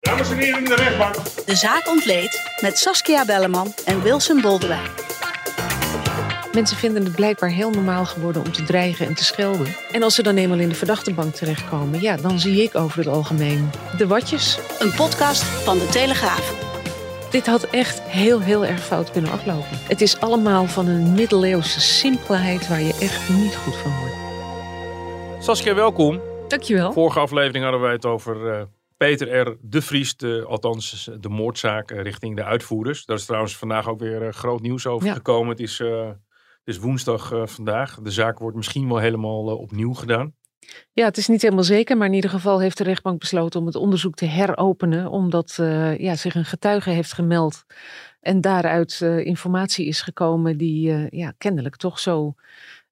Dames en heren in de rechtbank. De zaak ontleed met Saskia Belleman en Wilson Boldewijn. Mensen vinden het blijkbaar heel normaal geworden om te dreigen en te schelden. En als ze dan eenmaal in de verdachtebank terechtkomen, ja, dan zie ik over het algemeen de watjes. Een podcast van de Telegraaf. Dit had echt heel, heel erg fout kunnen aflopen. Het is allemaal van een middeleeuwse simpelheid waar je echt niet goed van wordt. Saskia, welkom. Dankjewel. Vorige aflevering hadden wij het over uh, Peter R. de Vries, de, althans de moordzaak uh, richting de uitvoerders. Daar is trouwens vandaag ook weer uh, groot nieuws over ja. gekomen. Het is, het is woensdag vandaag. De zaak wordt misschien wel helemaal opnieuw gedaan. Ja, het is niet helemaal zeker, maar in ieder geval heeft de rechtbank besloten om het onderzoek te heropenen, omdat ja, zich een getuige heeft gemeld en daaruit informatie is gekomen die ja, kennelijk toch zo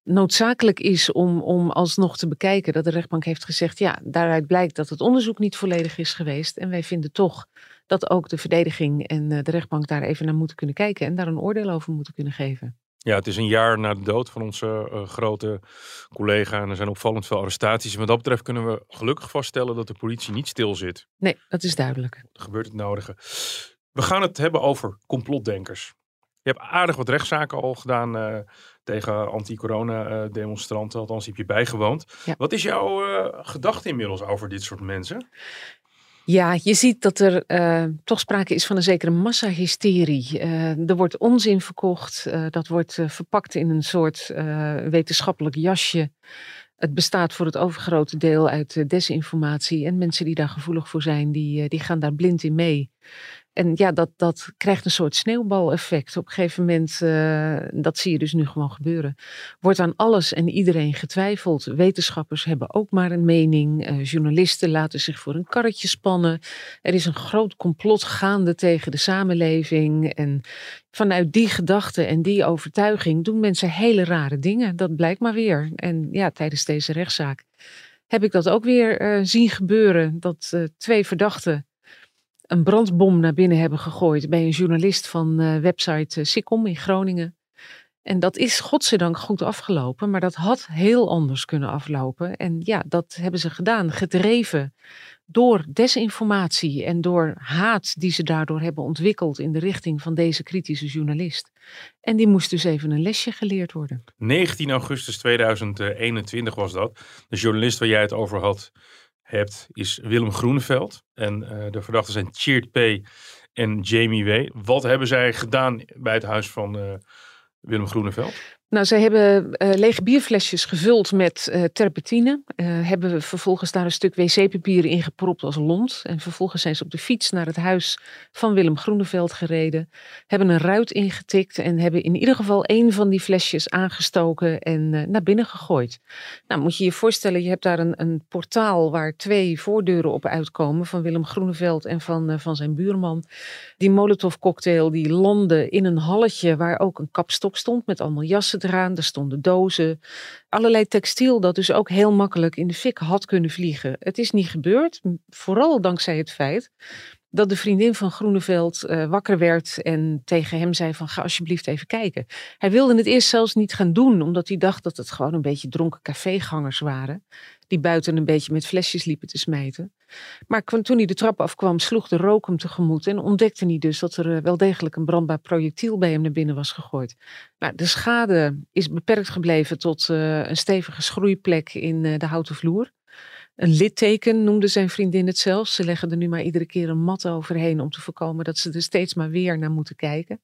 noodzakelijk is om, om alsnog te bekijken. Dat de rechtbank heeft gezegd, ja, daaruit blijkt dat het onderzoek niet volledig is geweest. En wij vinden toch dat ook de verdediging en de rechtbank daar even naar moeten kunnen kijken en daar een oordeel over moeten kunnen geven. Ja, het is een jaar na de dood van onze uh, grote collega en er zijn opvallend veel arrestaties. En wat dat betreft kunnen we gelukkig vaststellen dat de politie niet stil zit. Nee, dat is duidelijk. Er gebeurt het nodige. We gaan het hebben over complotdenkers. Je hebt aardig wat rechtszaken al gedaan uh, tegen anti-corona-demonstranten. Althans, die heb je bijgewoond. Ja. Wat is jouw uh, gedachte inmiddels over dit soort mensen? Ja, je ziet dat er uh, toch sprake is van een zekere massahysterie. Uh, er wordt onzin verkocht. Uh, dat wordt verpakt in een soort wetenschappelijk jasje. Het bestaat voor het overgrote deel uit desinformatie. En mensen die daar gevoelig voor zijn, die, die gaan daar blind in mee. En ja, dat, dat krijgt een soort sneeuwbaleffect. Op een gegeven moment, uh, dat zie je dus nu gewoon gebeuren, wordt aan alles en iedereen getwijfeld. Wetenschappers hebben ook maar een mening. Uh, journalisten laten zich voor een karretje spannen. Er is een groot complot gaande tegen de samenleving. En vanuit die gedachte en die overtuiging doen mensen hele rare dingen. Dat blijkt maar weer. En ja, tijdens deze rechtszaak heb ik dat ook weer uh, zien gebeuren. Dat twee verdachten een brandbom naar binnen hebben gegooid bij een journalist van uh, website uh, in Groningen. En dat is godzijdank goed afgelopen, maar dat had heel anders kunnen aflopen. En ja, dat hebben ze gedaan, gedreven door desinformatie en door haat die ze daardoor hebben ontwikkeld in de richting van deze kritische journalist. En die moest dus even een lesje geleerd worden. 19 augustus 2021 was dat. De journalist waar jij het over had, hebt, is Willem Groeneveld. En uh, de verdachten zijn Cheert P. en Jamie W. Wat hebben zij gedaan bij het huis van uh, Willem Groeneveld? Nou, ze hebben uh, lege bierflesjes gevuld met uh, terpentine. Uh, hebben vervolgens daar een stuk wc-papier in gepropt als lont. En vervolgens zijn ze op de fiets naar het huis van Willem Groeneveld gereden. Hebben een ruit ingetikt en hebben in ieder geval één van die flesjes aangestoken en naar binnen gegooid. Nou, moet je je voorstellen, je hebt daar een, een portaal waar twee voordeuren op uitkomen. Van Willem Groeneveld en van, van zijn buurman. Die Molotov cocktail die landde in een halletje waar ook een kapstok stond met allemaal jassen eraan, er stonden dozen, allerlei textiel dat dus ook heel makkelijk in de fik had kunnen vliegen. Het is niet gebeurd, vooral dankzij het feit dat de vriendin van Groeneveld uh, wakker werd en tegen hem zei van ga alsjeblieft even kijken. Hij wilde het eerst zelfs niet gaan doen, omdat hij dacht dat het gewoon een beetje dronken cafégangers waren, die buiten een beetje met flesjes liepen te smijten. Maar toen hij de trap afkwam, sloeg de rook hem tegemoet en ontdekte hij dus dat er uh, wel degelijk een brandbaar projectiel bij hem naar binnen was gegooid. Nou, de schade is beperkt gebleven tot uh, een stevige schroeiplek in de houten vloer. Een litteken noemde zijn vriendin het zelfs. Ze leggen er nu maar iedere keer een mat overheen om te voorkomen dat ze er steeds maar weer naar moeten kijken.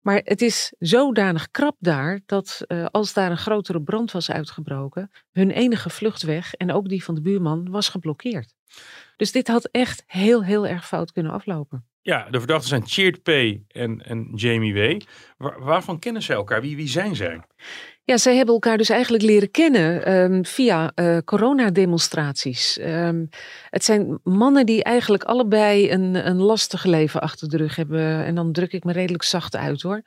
Maar het is zodanig krap daar dat uh, als daar een grotere brand was uitgebroken, hun enige vluchtweg en ook die van de buurman was geblokkeerd. Dus dit had echt heel, heel erg fout kunnen aflopen. Ja, de verdachten zijn Cheert P. en, en Jamie W. Waar, waarvan kennen zij elkaar? Wie, wie zijn zij? Ja, zij hebben elkaar dus eigenlijk leren kennen ehm, via uh, coronademonstraties. Um, het zijn mannen die eigenlijk allebei een, een lastig leven achter de rug hebben. En dan druk ik me redelijk zacht uit hoor.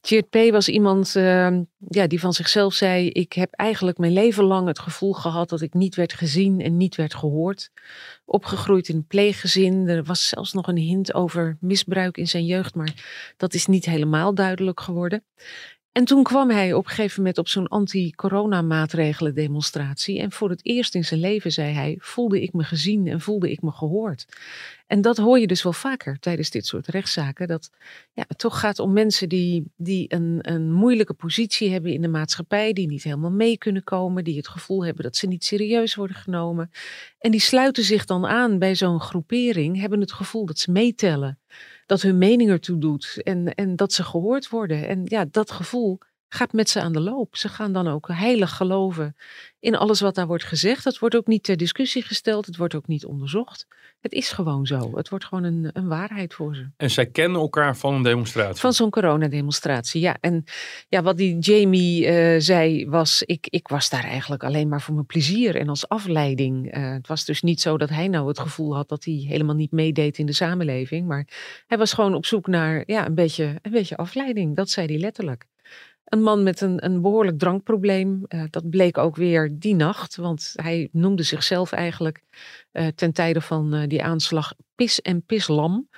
Geert P. was iemand uh, ja, die van zichzelf zei: Ik heb eigenlijk mijn leven lang het gevoel gehad dat ik niet werd gezien en niet werd gehoord. Opgegroeid in een pleeggezin. Er was zelfs nog een hint over misbruik in zijn jeugd, maar dat is niet helemaal duidelijk geworden. En toen kwam hij op een gegeven moment op zo'n anti-corona-maatregelen demonstratie. En voor het eerst in zijn leven, zei hij, voelde ik me gezien en voelde ik me gehoord. En dat hoor je dus wel vaker tijdens dit soort rechtszaken. Dat ja, het toch gaat om mensen die, die een, een moeilijke positie hebben in de maatschappij. Die niet helemaal mee kunnen komen. Die het gevoel hebben dat ze niet serieus worden genomen. En die sluiten zich dan aan bij zo'n groepering. Hebben het gevoel dat ze meetellen dat hun mening ertoe doet en, en dat ze gehoord worden. En ja, dat gevoel gaat met ze aan de loop. Ze gaan dan ook heilig geloven in alles wat daar wordt gezegd. Dat wordt ook niet ter discussie gesteld, het wordt ook niet onderzocht. Het is gewoon zo. Het wordt gewoon een, een waarheid voor ze. En zij kennen elkaar van een demonstratie? Van zo'n coronademonstratie, ja. En ja, wat die Jamie uh, zei was, ik, ik was daar eigenlijk alleen maar voor mijn plezier en als afleiding. Uh, het was dus niet zo dat hij nou het gevoel had dat hij helemaal niet meedeed in de samenleving. Maar hij was gewoon op zoek naar ja, een, beetje, een beetje afleiding. Dat zei hij letterlijk. Een man met een, een behoorlijk drankprobleem. Uh, dat bleek ook weer die nacht, want hij noemde zichzelf eigenlijk uh, ten tijde van uh, die aanslag pis en pislam.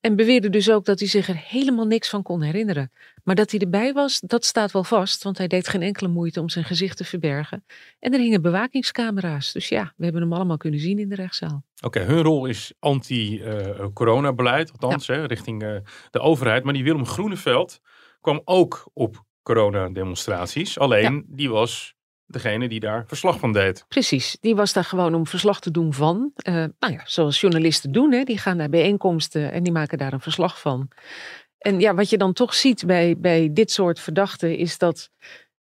En beweerde dus ook dat hij zich er helemaal niks van kon herinneren. Maar dat hij erbij was, dat staat wel vast, want hij deed geen enkele moeite om zijn gezicht te verbergen. En er hingen bewakingscamera's. Dus ja, we hebben hem allemaal kunnen zien in de rechtszaal. Oké, hun rol is anti-coronabeleid, althans, ja. hè, richting de overheid. Maar die Willem Groeneveld kwam ook op coronademonstraties. Alleen die was degene die daar verslag van deed. Precies, die was daar gewoon om verslag te doen van. Uh, nou ja, zoals journalisten doen, hè. die gaan naar bijeenkomsten en die maken daar een verslag van. En ja, wat je dan toch ziet bij, bij dit soort verdachten is dat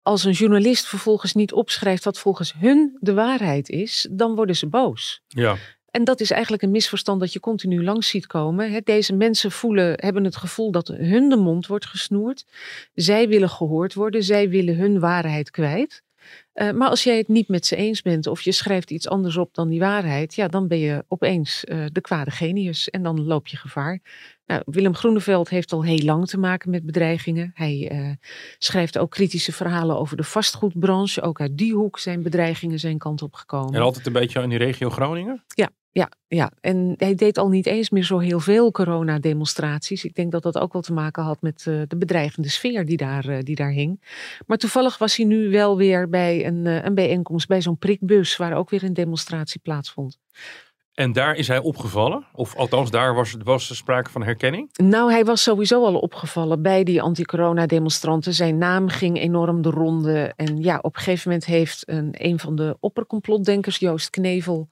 als een journalist vervolgens niet opschrijft wat volgens hun de waarheid is, dan worden ze boos. Ja. En dat is eigenlijk een misverstand dat je continu langs ziet komen. Deze mensen voelen, hebben het gevoel dat hun de mond wordt gesnoerd. Zij willen gehoord worden, zij willen hun waarheid kwijt. Uh, maar als jij het niet met ze eens bent of je schrijft iets anders op dan die waarheid, ja, dan ben je opeens uh, de kwade genius en dan loop je gevaar. Nou, Willem Groeneveld heeft al heel lang te maken met bedreigingen. Hij uh, schrijft ook kritische verhalen over de vastgoedbranche. Ook uit die hoek zijn bedreigingen zijn kant op gekomen. En altijd een beetje in die regio Groningen? Ja, ja, ja, en hij deed al niet eens meer zo heel veel coronademonstraties. Ik denk dat dat ook wel te maken had met uh, de bedreigende sfeer die daar, uh, die daar hing. Maar toevallig was hij nu wel weer bij een, uh, een bijeenkomst, bij zo'n prikbus, waar ook weer een demonstratie plaatsvond. En daar is hij opgevallen? Of althans, daar was, er sprake van herkenning? Nou, hij was sowieso al opgevallen bij die anti-corona-demonstranten. Zijn naam ging enorm de ronde. En ja, op een gegeven moment heeft een, een van de oppercomplotdenkers, Joost Knevel,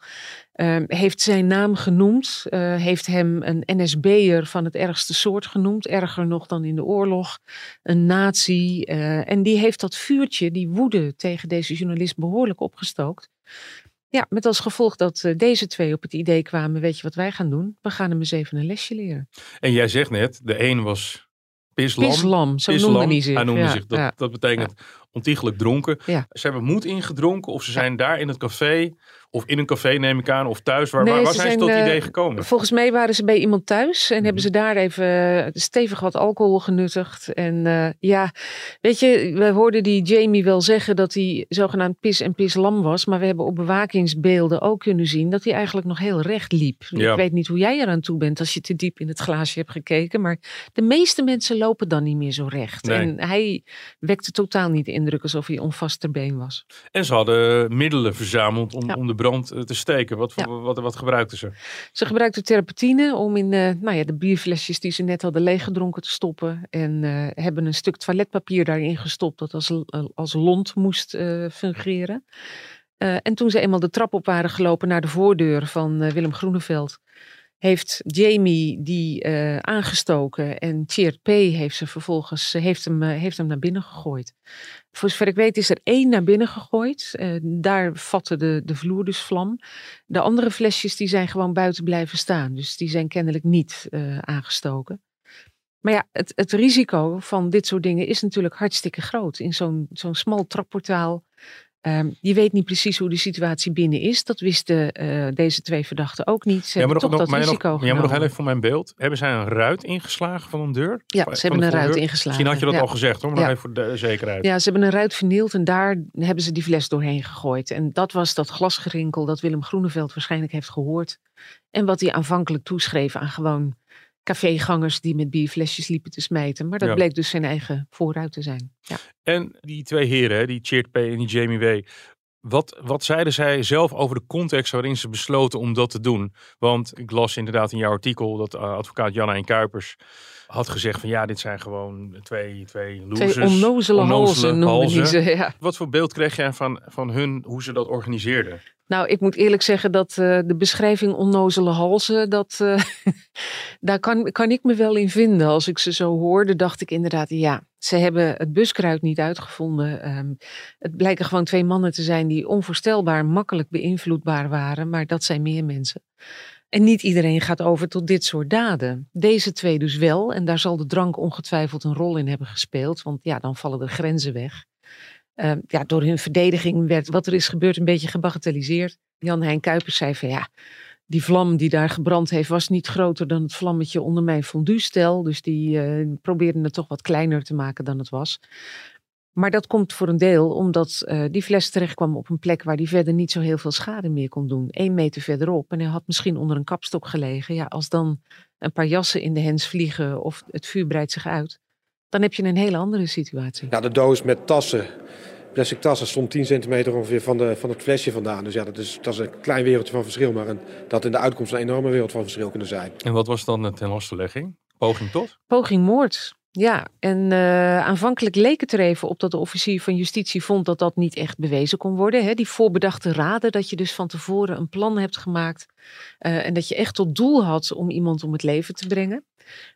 uh, heeft zijn naam genoemd. Uh, heeft hem een NSB'er van het ergste soort genoemd. Erger nog dan in de oorlog. Een nazi. Uh, en die heeft dat vuurtje, die woede tegen deze journalist behoorlijk opgestookt. Ja, met als gevolg dat uh, deze twee op het idee kwamen, weet je wat wij gaan doen? We gaan hem eens even een lesje leren. En jij zegt net, de een was pislam. Pislam, zo pislam. noemde hij zich. Hij noemde ja, zich. Dat, ja, dat betekent ja. Ontiegelijk dronken. Ze hebben moed ingedronken of ze zijn daar in het café of in een café neem ik aan, of thuis. Waar, nee, waar, waar zijn ze tot het idee gekomen? Volgens mij waren ze bij iemand thuis en mm. hebben ze daar even uh, stevig wat alcohol genuttigd. En uh, ja, weet je, we hoorden die Jamie wel zeggen dat hij zogenaamd pis en pis lam was. Maar we hebben op bewakingsbeelden ook kunnen zien dat hij eigenlijk nog heel recht liep. Ja. Ik weet niet hoe jij eraan toe bent als je te diep in het glaasje hebt gekeken. Maar de meeste mensen lopen dan niet meer zo recht. Nee. En hij wekte totaal niet de indruk alsof hij onvast ter been was. En ze hadden middelen verzameld om, ja. om de brand te steken. Wat, ja. wat, wat, gebruikten ze? Ze gebruikten terpentine om in uh, nou ja, de bierflesjes die ze net hadden leeggedronken te stoppen. En uh, hebben een stuk toiletpapier daarin gestopt dat als, als lont moest uh, fungeren. en toen ze eenmaal de trap op waren gelopen naar de voordeur van Willem Groeneveld, heeft Jamie die uh, aangestoken en Cheert P. heeft ze vervolgens heeft hem, uh, heeft hem naar binnen gegooid. Voor zover ik weet is er één naar binnen gegooid. Daar vatte de, de vloer dus vlam. De andere flesjes die zijn gewoon buiten blijven staan. Dus die zijn kennelijk niet aangestoken. Maar ja, het, het risico van dit soort dingen is natuurlijk hartstikke groot. In zo'n zo'n smal trapportaal Um, je weet niet precies hoe de situatie binnen is. Dat wisten uh, deze twee verdachten ook niet. Ze ja, maar toch nog, dat risico nog, Ja, maar nog heel even voor mijn beeld. Hebben zij een ruit ingeslagen van een deur? Ja, ze hebben een ruit ingeslagen. Misschien had je dat ja. al gezegd hoor, maar ja. even voor de zekerheid. Ja, ze hebben een ruit vernield en daar hebben ze die fles doorheen gegooid. En dat was dat glasgerinkel dat Willem Groeneveld waarschijnlijk heeft gehoord. En wat hij aanvankelijk toeschreef aan gewoon cafégangers die met bierflesjes liepen te smijten. Maar dat bleek dus zijn eigen vooruit te zijn. Ja. En die twee heren, die Cheert P. en die Jamie W. Wat, wat zeiden zij zelf over de context waarin ze besloten om dat te doen? Want ik las inderdaad in jouw artikel dat uh, advocaat Janna en Kuipers had gezegd van ja, dit zijn gewoon twee, twee losers. Twee onnozele, onnozele halzen, ze, ja. Wat voor beeld kreeg jij van, van hun, hoe ze dat organiseerden? Nou, ik moet eerlijk zeggen dat uh, de beschrijving onnozele halzen, dat, uh, daar kan, kan ik me wel in vinden. Als ik ze zo hoorde, dacht ik inderdaad, ja, ze hebben het buskruid niet uitgevonden. Um, het blijken gewoon twee mannen te zijn die onvoorstelbaar makkelijk beïnvloedbaar waren, maar dat zijn meer mensen. En niet iedereen gaat over tot dit soort daden. Deze twee dus wel, en daar zal de drank ongetwijfeld een rol in hebben gespeeld, want ja, dan vallen de grenzen weg. Uh, ja, door hun verdediging werd wat er is gebeurd een beetje gebagatelliseerd. Jan Hein Kuipers zei van ja, die vlam die daar gebrand heeft was niet groter dan het vlammetje onder mijn fondue-stel. Dus die uh, probeerden het toch wat kleiner te maken dan het was. Maar dat komt voor een deel omdat uh, die fles terecht kwam op een plek waar die verder niet zo heel veel schade meer kon doen. Eén meter verderop. En hij had misschien onder een kapstok gelegen. Ja, als dan een paar jassen in de hens vliegen of het vuur breidt zich uit, dan heb je een hele andere situatie. Ja, de doos met tassen, plastic tassen, stond 10 centimeter ongeveer van, de, van het flesje vandaan. Dus ja, dat is, dat is een klein wereldje van verschil. Maar een, dat in de uitkomst een enorme wereld van verschil kunnen zijn. En wat was dan de ten lastenlegging? Poging tot? Poging moord. Ja, en uh, aanvankelijk leek het er even op dat de officier van justitie vond dat dat niet echt bewezen kon worden. Hè? Die voorbedachte raden, dat je dus van tevoren een plan hebt gemaakt uh, en dat je echt tot doel had om iemand om het leven te brengen.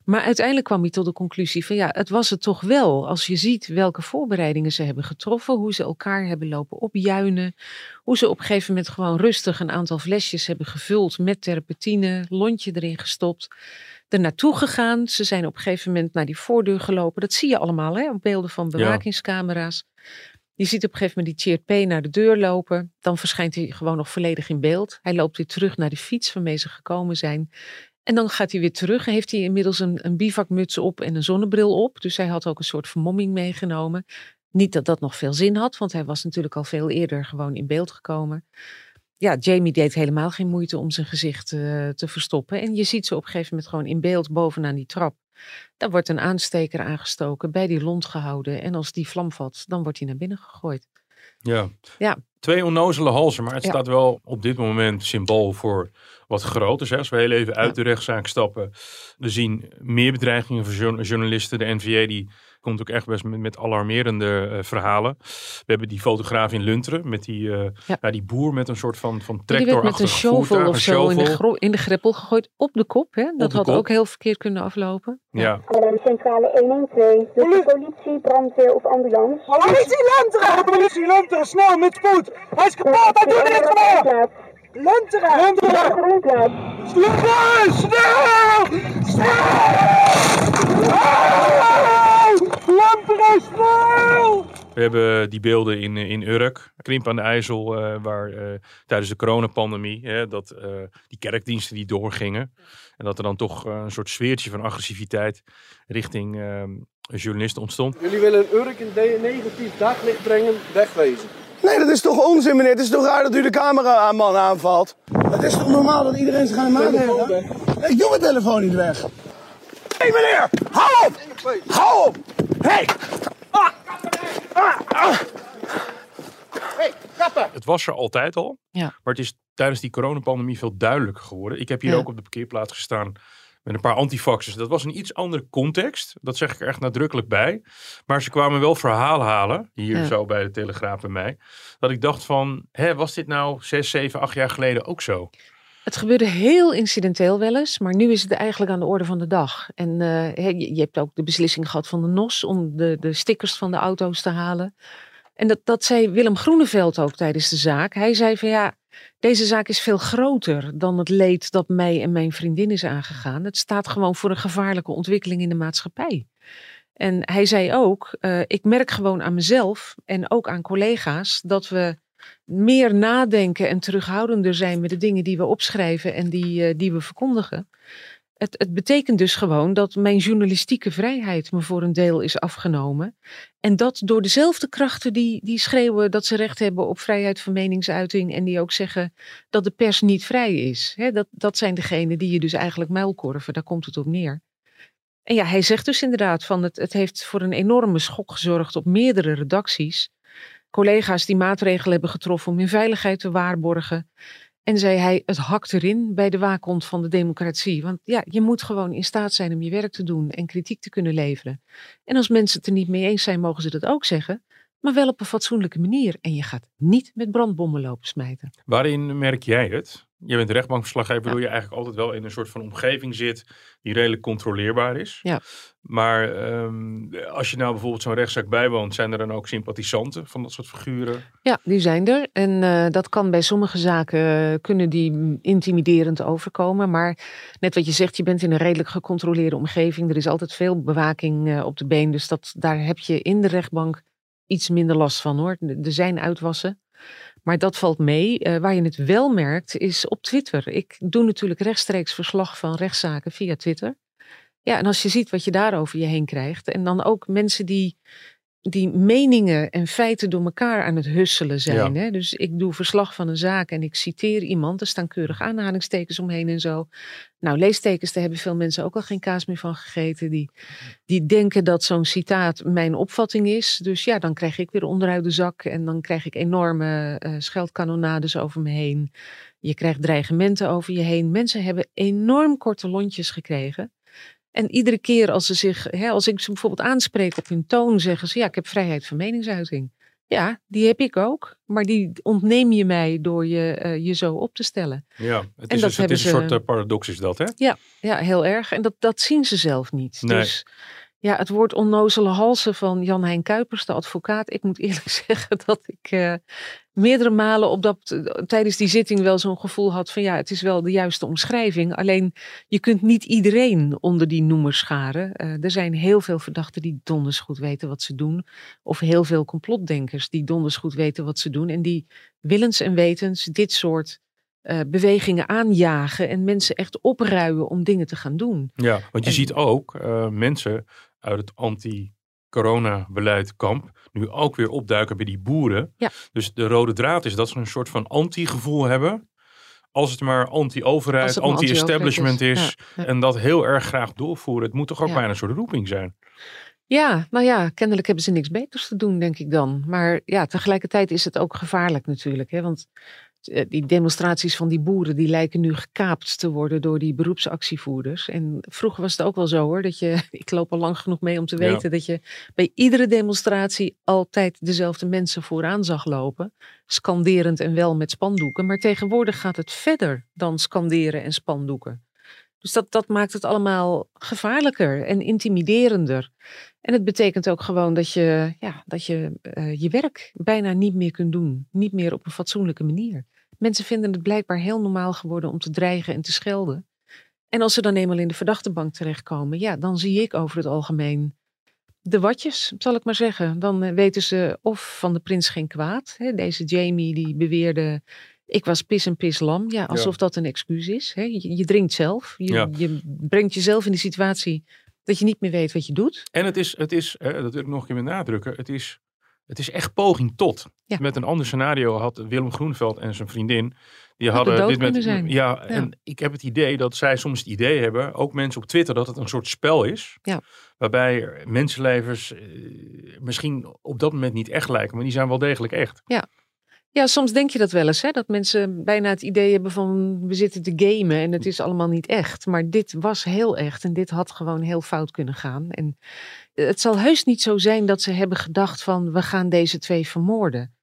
Maar uiteindelijk kwam hij tot de conclusie van ja, het was het toch wel. Als je ziet welke voorbereidingen ze hebben getroffen, hoe ze elkaar hebben lopen opjuinen, hoe ze op een gegeven moment gewoon rustig een aantal flesjes hebben gevuld met terpentine, lontje erin gestopt er naartoe gegaan. Ze zijn op een gegeven moment naar die voordeur gelopen. Dat zie je allemaal hè, op beelden van bewakingscamera's. Je ziet op een gegeven moment die P naar de deur lopen. Dan verschijnt hij gewoon nog volledig in beeld. Hij loopt weer terug naar de fiets waarmee ze gekomen zijn. En dan gaat hij weer terug heeft hij inmiddels een, een bivakmuts op en een zonnebril op. Dus hij had ook een soort vermomming meegenomen. Niet dat dat nog veel zin had, want hij was natuurlijk al veel eerder gewoon in beeld gekomen ja, Jamie deed helemaal geen moeite om zijn gezicht uh, te verstoppen. En je ziet ze op een gegeven moment gewoon in beeld bovenaan die trap. Daar wordt een aansteker aangestoken, bij die lont gehouden. En als die vlam vat, dan wordt hij naar binnen gegooid. Ja. ja. Twee onnozele halzen, maar het staat wel op dit moment symbool voor wat groters. Hè? Als we heel even uit de rechtszaak stappen. We zien meer bedreigingen voor journalisten. De NVA die komt ook echt best met, met alarmerende uh, verhalen. We hebben die fotograaf in Lunteren met die, uh, ja. ja. die boer met een soort van, van tractor Die werd met een shovel of zo in de, in de greppel gegooid op de kop. Hè? Dat had kop. ook heel verkeerd kunnen aflopen. Ja. ja. Centrale 112, dus politie, brandweer of ambulance. Politie Lunteren! Politie Lunteren, snel met spoed! Hij is kapot, hij doet niks meer! Lunteren! Lunteren! Snel! Snel! We hebben die beelden in, in Urk, Krimp aan de IJssel, uh, waar uh, tijdens de coronapandemie, hè, dat uh, die kerkdiensten die doorgingen. En dat er dan toch een soort sfeertje van agressiviteit richting journalisten ontstond. Jullie willen Urk een negatief daglicht brengen, wegwezen. Nee, dat is toch onzin, meneer. Het is toch raar dat u de cameraman aanvalt? Het is toch normaal dat iedereen zich aan de maat heeft? Ik doe mijn telefoon niet weg. Hé, hey, meneer! Hou op! Hou op! Hé! Hey. Ah. Ah. Ah. Hey, kappen! Het was er altijd al, ja. maar het is tijdens die coronapandemie veel duidelijker geworden. Ik heb hier ja. ook op de parkeerplaats gestaan met een paar antifaxers. Dat was een iets andere context. Dat zeg ik er echt nadrukkelijk bij. Maar ze kwamen wel verhaal halen, hier ja. zo bij de Telegraaf bij mij. Dat ik dacht van, hè, was dit nou zes, zeven, acht jaar geleden ook zo? Het gebeurde heel incidenteel wel eens, maar nu is het eigenlijk aan de orde van de dag. En uh, je, hebt ook de beslissing gehad van de NOS om de, de stickers van de auto's te halen. En dat, dat zei Willem Groeneveld ook tijdens de zaak. Hij zei van ja, deze zaak is veel groter dan het leed dat mij en mijn vriendin is aangegaan. Het staat gewoon voor een gevaarlijke ontwikkeling in de maatschappij. En hij zei ook, uh, ik merk gewoon aan mezelf en ook aan collega's dat we meer nadenken en terughoudender zijn met de dingen die we opschrijven en die, uh, die we verkondigen. Het, het, betekent dus gewoon dat mijn journalistieke vrijheid me voor een deel is afgenomen. En dat door dezelfde krachten die, die schreeuwen dat ze recht hebben op vrijheid van meningsuiting. En die ook zeggen dat de pers niet vrij is. dat, dat zijn degenen die je dus eigenlijk muilkorven, daar komt het op neer. En ja, hij zegt dus inderdaad van het, het heeft voor een enorme schok gezorgd op meerdere redacties. Collega's die maatregelen hebben getroffen om hun veiligheid te waarborgen. En zei hij, het hakt erin bij de waakhond van de democratie. Want ja, je moet gewoon in staat zijn om je werk te doen en kritiek te kunnen leveren. En als mensen het er niet mee eens zijn, mogen ze dat ook zeggen. Maar wel op een fatsoenlijke manier. En je gaat niet met brandbommen lopen smijten. Waarin merk jij het? Je bent rechtbankverslaggever, waardoor je eigenlijk altijd wel in een soort van omgeving zit die redelijk controleerbaar is. Ja. Maar ehm, als je nou bijvoorbeeld zo'n rechtszaak bijwoont, zijn er dan ook sympathisanten van dat soort figuren? Ja, die zijn er. En uh, dat kan bij sommige zaken, uh, kunnen die intimiderend overkomen. Maar net wat je zegt, je bent in een redelijk gecontroleerde omgeving. Er is altijd veel bewaking uh, op de been. Dus dat, daar heb je in de rechtbank iets minder last van hoor. Er zijn uitwassen. Maar dat valt mee. Uh, waar je het wel merkt is op Twitter. Ik doe natuurlijk rechtstreeks verslag van rechtszaken via Twitter. Ja, en als je ziet wat je daar over je heen krijgt. En dan ook mensen die die meningen en feiten door elkaar aan het husselen zijn. Hè? Dus ik doe verslag van een zaak en ik citeer iemand. Er staan keurig aanhalingstekens omheen en zo. Nou, leestekens, daar hebben veel mensen ook al geen kaas meer van gegeten. Die, die denken dat zo'n citaat mijn opvatting is. Dus ja, dan krijg ik weer onderuit de zak. En dan krijg ik enorme uh, scheldkanonades over me heen. Je krijgt dreigementen over je heen. Mensen hebben enorm korte lontjes gekregen. En iedere keer als ze zich, hè, als ik ze bijvoorbeeld aanspreek op hun toon, zeggen ze: Ja, ik heb vrijheid van meningsuiting. Ja, die heb ik ook. Maar die ontneem je mij door je, uh, je zo op te stellen. Ja, het is, dus, het is een soort uh, paradox, is dat, hè? Ja, ja, heel erg. En dat, dat zien ze zelf niet. Nee. Dus ja, het woord onnozele halsen van Jan-Hein Kuipers, de advocaat. Ik moet eerlijk zeggen dat ik uh, meerdere malen op dat, tijdens die zitting wel zo'n gevoel had van ja, het is wel de juiste omschrijving. Alleen je kunt niet iedereen onder die noemer scharen. Uh, er zijn heel veel verdachten die donders goed weten wat ze doen. Of heel veel complotdenkers die donders goed weten wat ze doen. En die willens en wetens dit soort uh, bewegingen aanjagen en mensen echt opruien om dingen te gaan doen. Ja, want je en, ziet ook uh, mensen uit het anti-corona-beleid kamp nu ook weer opduiken bij die boeren. Ja. Dus de rode draad is dat ze een soort van anti-gevoel hebben. Als het maar anti-overheid, anti-establishment anti is. is ja, ja. En dat heel erg graag doorvoeren. Het moet toch ook bijna een soort roeping zijn. Ja, nou ja, kennelijk hebben ze niks beters te doen, denk ik dan. Maar ja, tegelijkertijd is het ook gevaarlijk natuurlijk. Hè? Want die demonstraties van die boeren, die lijken nu gekaapt te worden door die beroepsactievoerders. En vroeger was het ook wel zo hoor, dat je, ik loop al lang genoeg mee om te weten, ja. dat je bij iedere demonstratie altijd dezelfde mensen vooraan zag lopen. Scanderend en wel met spandoeken. Maar tegenwoordig gaat het verder dan scanderen en spandoeken. Dus dat, dat maakt het allemaal gevaarlijker en intimiderender. En het betekent ook gewoon dat je ja, dat je, uh, je werk bijna niet meer kunt doen. Niet meer op een fatsoenlijke manier. Mensen vinden het blijkbaar heel normaal geworden om te dreigen en te schelden. En als ze dan eenmaal in de verdachtebank terechtkomen, ja, dan zie ik over het algemeen de watjes, zal ik maar zeggen. Dan uh, weten ze of van de prins geen kwaad. Deze Jamie die beweerde ik was pis en pis lam. Ja, alsof ja. dat een excuus is. Hè? Je, je, drinkt zelf. Je, ja. je, brengt jezelf in de situatie dat je niet meer weet wat je doet. En het is, het is dat wil ik nog een keer benadrukken, het is, het is echt poging tot. Ja. Met een ander scenario had Willem Groenveld en zijn vriendin, die hadden dit met. Zijn. Ja, en ik heb het idee dat zij soms het idee hebben, ook mensen op Twitter, dat het een soort spel is. Ja. Waarbij mensenlevens eh, misschien op dat moment niet echt lijken, maar die zijn wel degelijk echt. Ja. Ja, soms denk je dat wel eens, hè? dat mensen bijna het idee hebben van we zitten te gamen en het is allemaal niet echt. Maar dit was heel echt en dit had gewoon heel fout kunnen gaan. En het zal heus niet zo zijn dat ze hebben gedacht van we gaan deze twee vermoorden.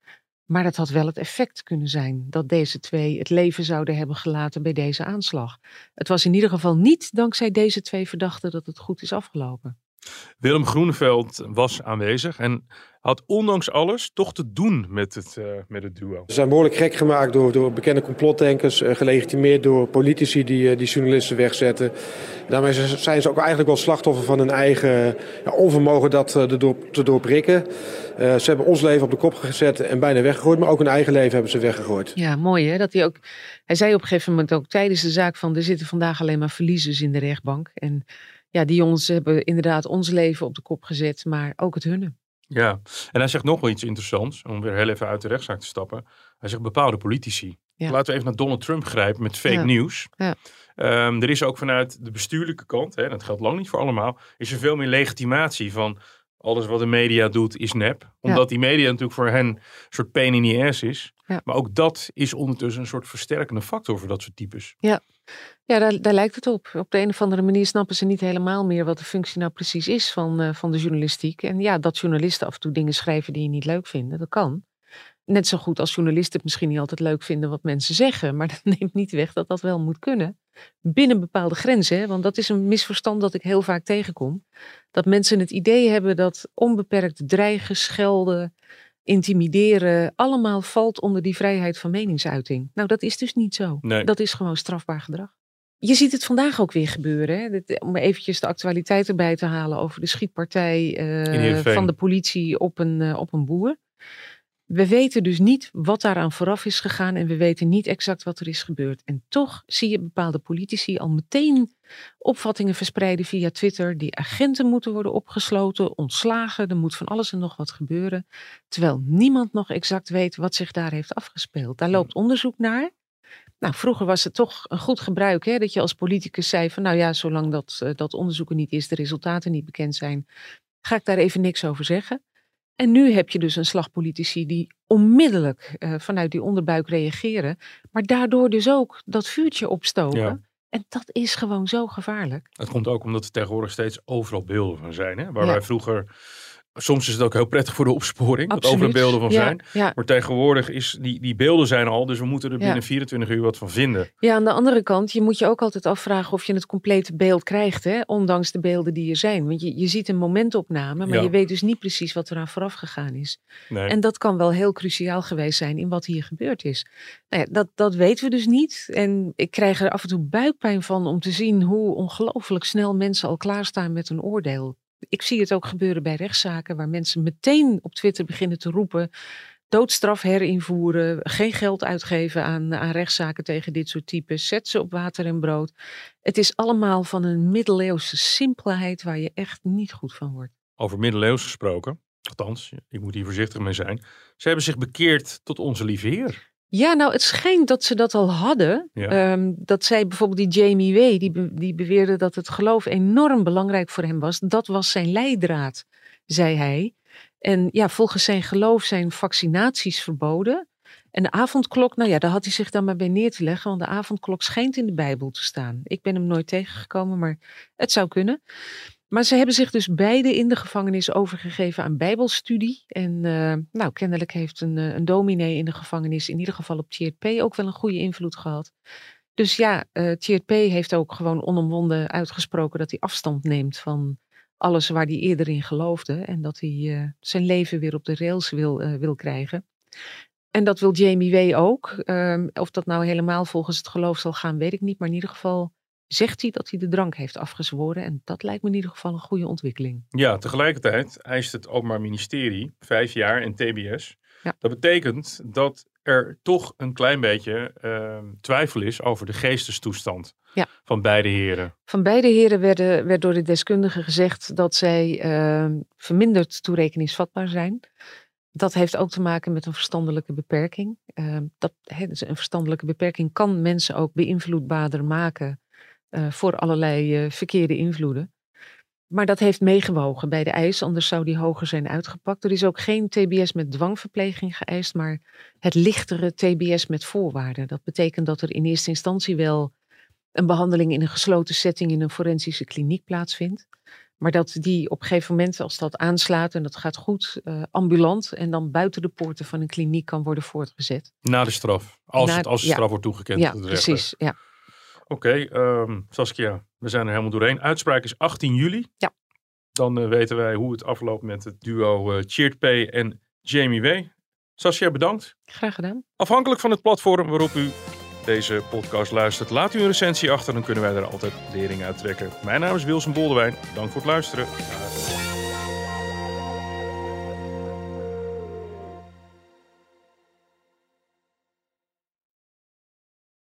Maar dat had wel het effect kunnen zijn dat deze twee het leven zouden hebben gelaten bij deze aanslag. Het was in ieder geval niet dankzij deze twee verdachten dat het goed is afgelopen. Willem Groeneveld was aanwezig en had ondanks alles toch te doen met het, uh, met het duo. Ze zijn behoorlijk gek gemaakt door, door bekende complotdenkers, uh, gelegitimeerd door politici die, uh, die journalisten wegzetten. Daarmee zijn ze ook eigenlijk wel slachtoffer van hun eigen ja, onvermogen dat door, te doorprikken. ze hebben ons leven op de kop gezet en bijna weggegooid, maar ook hun eigen leven hebben ze weggegooid. Ja, mooi hè. Dat hij, ook, hij zei op een gegeven moment ook tijdens de zaak van er zitten vandaag alleen maar verliezers in de rechtbank. En ja, die jongens hebben inderdaad ons leven op de kop gezet, maar ook het hunne. Ja, en hij zegt nog wel iets interessants, om weer heel even uit de rechtszaak te stappen. Hij zegt bepaalde politici. Laten we even naar Donald Trump grijpen met fake news. Ja. Um, er is ook vanuit de bestuurlijke kant, hè, dat geldt lang niet voor allemaal, is er veel meer legitimatie van alles wat de media doet is nep. Omdat die media natuurlijk voor hen een soort pain in the ass is. Maar ook dat is ondertussen een soort versterkende factor voor dat soort types. Ja, ja daar, daar lijkt het op. Op de een of andere manier snappen ze niet helemaal meer wat de functie nou precies is van, uh, van de journalistiek. En ja, dat journalisten af en toe dingen schrijven die je niet leuk vinden, dat kan. Net zo goed als journalisten het misschien niet altijd leuk vinden wat mensen zeggen. Maar dat neemt niet weg dat dat wel moet kunnen. Binnen bepaalde grenzen. Hè? Want dat is een misverstand dat ik heel vaak tegenkom. Dat mensen het idee hebben dat onbeperkt dreigen, schelden, intimideren, allemaal valt onder die vrijheid van meningsuiting. Nou, dat is dus niet zo. Nee. Dat is gewoon strafbaar gedrag. Je ziet het vandaag ook weer gebeuren. Hè? Om eventjes de actualiteit erbij te halen over de schietpartij uh, van de politie op een, uh, op een boer. We weten dus niet wat daaraan vooraf is gegaan en we weten niet exact wat er is gebeurd. En toch zie je bepaalde politici al meteen opvattingen verspreiden via Twitter. Die agenten moeten worden opgesloten, ontslagen, er moet van alles en nog wat gebeuren. Terwijl niemand nog exact weet wat zich daar heeft afgespeeld. Daar loopt onderzoek naar. Nou, vroeger was het toch een goed gebruik hè, dat je als politicus zei van nou ja, zolang dat, uh, dat onderzoek er niet is, de resultaten niet bekend zijn, ga ik daar even niks over zeggen. En nu heb je dus een slag politici die onmiddellijk uh, vanuit die onderbuik reageren, maar daardoor dus ook dat vuurtje opstoken. Ja. En dat is gewoon zo gevaarlijk. Het komt ook omdat er tegenwoordig steeds overal beelden van zijn. Hè? Waar ja. wij vroeger Soms is het ook heel prettig voor de opsporing, dat overal beelden van zijn. Ja. Maar tegenwoordig is die, die beelden zijn al, dus we moeten er binnen 24 uur wat van vinden. Ja, aan de andere kant, je moet je ook altijd afvragen of je het complete beeld krijgt, hè, ondanks de beelden die er zijn. Want je, je ziet een momentopname, maar je weet dus niet precies wat er aan vooraf gegaan is. Nee. En dat kan wel heel cruciaal geweest zijn in wat hier gebeurd is. Nou ja, dat, dat weten we dus niet. En ik krijg er af en toe buikpijn van om te zien hoe ongelooflijk snel mensen al klaarstaan met een oordeel ik zie het ook gebeuren bij rechtszaken waar mensen meteen op Twitter beginnen te roepen. Doodstraf herinvoeren, geen geld uitgeven aan, aan rechtszaken tegen dit soort types, zet ze op water en brood. Het is allemaal van een middeleeuwse simpelheid waar je echt niet goed van wordt. Over middeleeuws gesproken, althans, ik moet hier voorzichtig mee zijn. Ze hebben zich bekeerd tot onze lieve Heer. Ja, nou, het schijnt dat ze dat al hadden. Ja. Um, dat zij bijvoorbeeld die Jamie Way, die, be die beweerde dat het geloof enorm belangrijk voor hem was. Dat was zijn leidraad, zei hij. En ja, volgens zijn geloof zijn vaccinaties verboden. En de avondklok, nou ja, daar had hij zich dan maar bij neer te leggen, want de avondklok schijnt in de Bijbel te staan. Ik ben hem nooit tegengekomen, maar het zou kunnen. Maar ze hebben zich dus beide in de gevangenis overgegeven aan bijbelstudie. En uh, nou, kennelijk heeft een, een dominee in de gevangenis, in ieder geval op Tjeerd P. ook wel een goede invloed gehad. Dus ja, uh, P. heeft ook gewoon onomwonden uitgesproken dat hij afstand neemt van alles waar hij eerder in geloofde. En dat hij zijn leven weer op de rails wil, wil krijgen. En dat wil Jamie Way ook. Ehm, of dat nou helemaal volgens het geloof zal gaan, weet ik niet. Maar in ieder geval zegt hij dat hij de drank heeft afgezworen. En dat lijkt me in ieder geval een goede ontwikkeling. Ja, tegelijkertijd eist het Openbaar Ministerie vijf jaar en TBS. Ja. Dat betekent dat er toch een klein beetje uh, twijfel is over de geestestoestand ja. van beide heren. Van beide heren werden, werd door de deskundigen gezegd dat zij uh, verminderd toerekeningsvatbaar zijn. Dat heeft ook te maken met een verstandelijke beperking. Uh, dat, he, dus een verstandelijke beperking kan mensen ook beïnvloedbaarder maken uh, voor allerlei uh, verkeerde invloeden. Maar dat heeft meegewogen bij de eis, anders zou die hoger zijn uitgepakt. Er is ook geen TBS met dwangverpleging geëist, maar het lichtere TBS met voorwaarden. Dat betekent dat er in eerste instantie wel een behandeling in een gesloten setting in een forensische kliniek plaatsvindt. Maar dat die op een gegeven moment, als dat aanslaat en dat gaat goed, uh, ambulant en dan buiten de poorten van een kliniek kan worden voortgezet. Na de straf, als, Na, het, als de ja. straf wordt toegekend. Ja, precies. Ja. Oké, okay, um, Saskia, we zijn er helemaal doorheen. Uitspraak is 18 juli. Ja. Dan eh, weten wij hoe het afloopt met het duo uh, Cheert P en Jamie W. Sascha, bedankt. Graag gedaan. Afhankelijk van het platform waarop u deze podcast luistert, laat u een recensie achter. Dan kunnen wij er altijd lering uit trekken. Mijn naam is Wilson Boldewijn. Dank voor het luisteren.